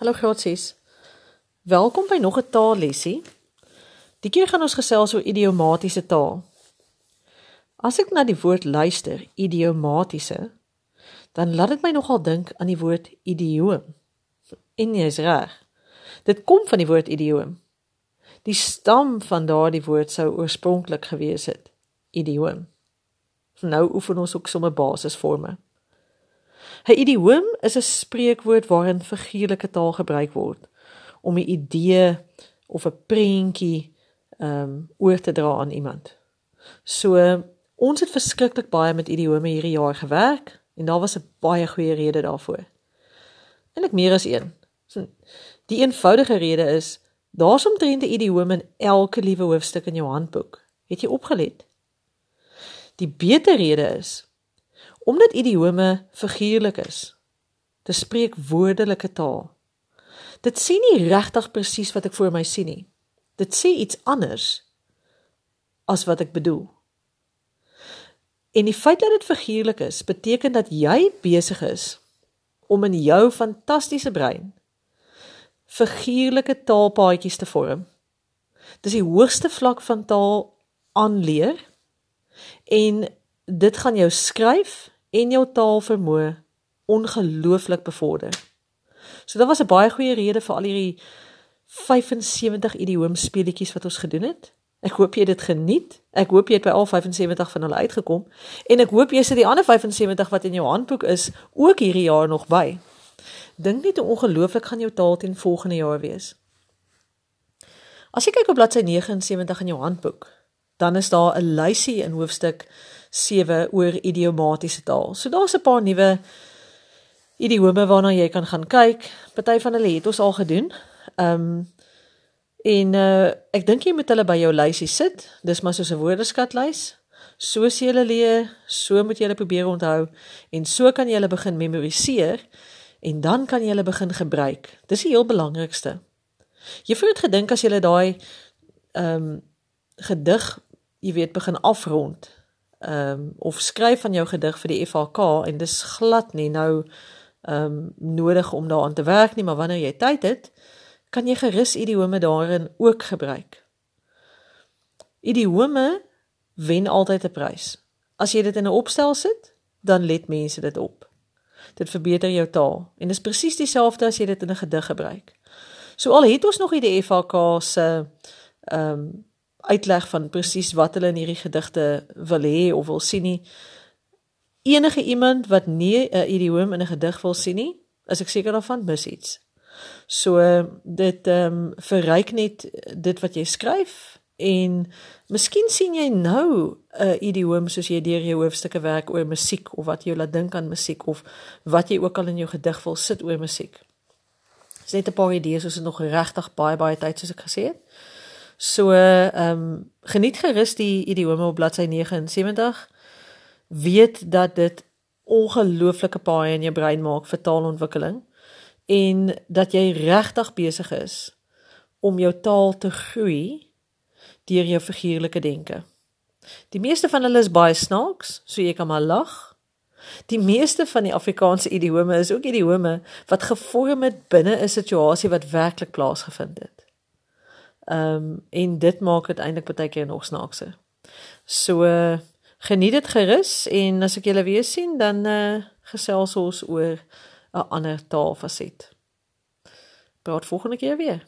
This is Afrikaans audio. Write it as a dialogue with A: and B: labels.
A: Hallo graadsies. Welkom by nog 'n taallesie. Die keer gaan ons gesels oor idiomatiese taal. As ek na die woord luister, idiomatiese, dan laat dit my nogal dink aan die woord idioom. En jy is reg. Dit kom van die woord idioom. Die stam van daardie woord sou oorspronklik gewees het idioom. Nou oefen ons ook sommer basisforme. 'n Idioom is 'n spreekwoord waarin figuurlike taal gebruik word om 'n idee of 'n prentjie ehm um, oor te dra aan iemand. So ons het verskriklik baie met idiome hierdie jaar gewerk en daar was 'n baie goeie rede daarvoor. Ek meer as een. So, die eenvoudige rede is daar's omtrent 'n idioom in elke liewe hoofstuk in jou handboek. Het jy opgelet? Die beter rede is Omdat idiome figuurlik is, te spreek woordelike taal. Dit sê nie regtig presies wat ek voor my sien nie. Dit sê iets anders as wat ek bedoel. En die feit dat dit figuurlik is, beteken dat jy besig is om in jou fantastiese brein figuurlike taalpaadjies te vorm. Dis die hoogste vlak van taal aanleer en dit gaan jou skryf en jou taalvermoë ongelooflik bevorder. So dit was 'n baie goeie rede vir al hierdie 75 idioomspeletjies wat ons gedoen het. Ek hoop jy het dit geniet. Ek hoop jy het by al 75 van hulle uitgekom en ek hoop jy sit die ander 75 wat in jou handboek is ook hierdie jaar nog by. Dink net hoe ongelooflik gaan jou taal teen volgende jaar wees. As jy kyk op bladsy 79 in jou handboek, dan is daar 'n lysie in hoofstuk 7 oor idiomatiese taal. So daar's 'n paar nuwe idiome waarna jy kan gaan kyk. Party van hulle het ons al gedoen. Ehm um, en uh, ek dink jy moet hulle by jou lysie sit. Dis maar soos 'n woordeskatlys. So as jy hulle leer, so moet jy hulle probeer onthou en so kan jy hulle begin memoriseer en dan kan jy hulle begin gebruik. Dis die heel belangrikste. Voel dit gedink as jy daai ehm um, gedig, jy weet, begin afrond ehm um, of skryf van jou gedig vir die FHK en dis glad nie nou ehm um, nodig om daaraan te werk nie, maar wanneer jy tyd het, kan jy gerus idiome daarin ook gebruik. Idiome wen altyd 'n prys. As jy dit in 'n opstel sit, dan let mense dit op. Dit verbeter jou taal en dis presies dieselfde as jy dit in 'n gedig gebruik. So al het ons nog nie die FHK se ehm um, uitleg van presies wat hulle in hierdie gedigte wil hê of wil sien nie. Enige iemand wat nie 'n idioom in 'n gedig wil sien nie, is ek seker daarvan mis iets. So dit ehm um, verryk net dit wat jy skryf en miskien sien jy nou 'n idioom soos jy deur jou hoofstukke werk oor musiek of wat jy laat dink aan musiek of wat jy ook al in jou gedig wil sit oor musiek. Dis net 'n paar idees, ons het nog regtig baie baie tyd soos ek gesê het. So ehm um, geniet gerus die idiome op bladsy 79. Weet dat dit ongelooflike paai in jou brein maak vir taalontwikkeling en dat jy regtig besig is om jou taal te groei deur jou figuurlike denke. Die meeste van hulle is baie snaaks, so jy kan maar lag. Die meeste van die Afrikaanse idiome is ook idiome wat gevorm het binne 'n situasie wat werklik plaasgevind het. Ehm um, en dit maak dit eintlik baie keer nog snaakser. So geniet dit gerus en as ek julle weer sien dan uh, gesels ons oor 'n ander taalfaset. Tot volgende keer weer.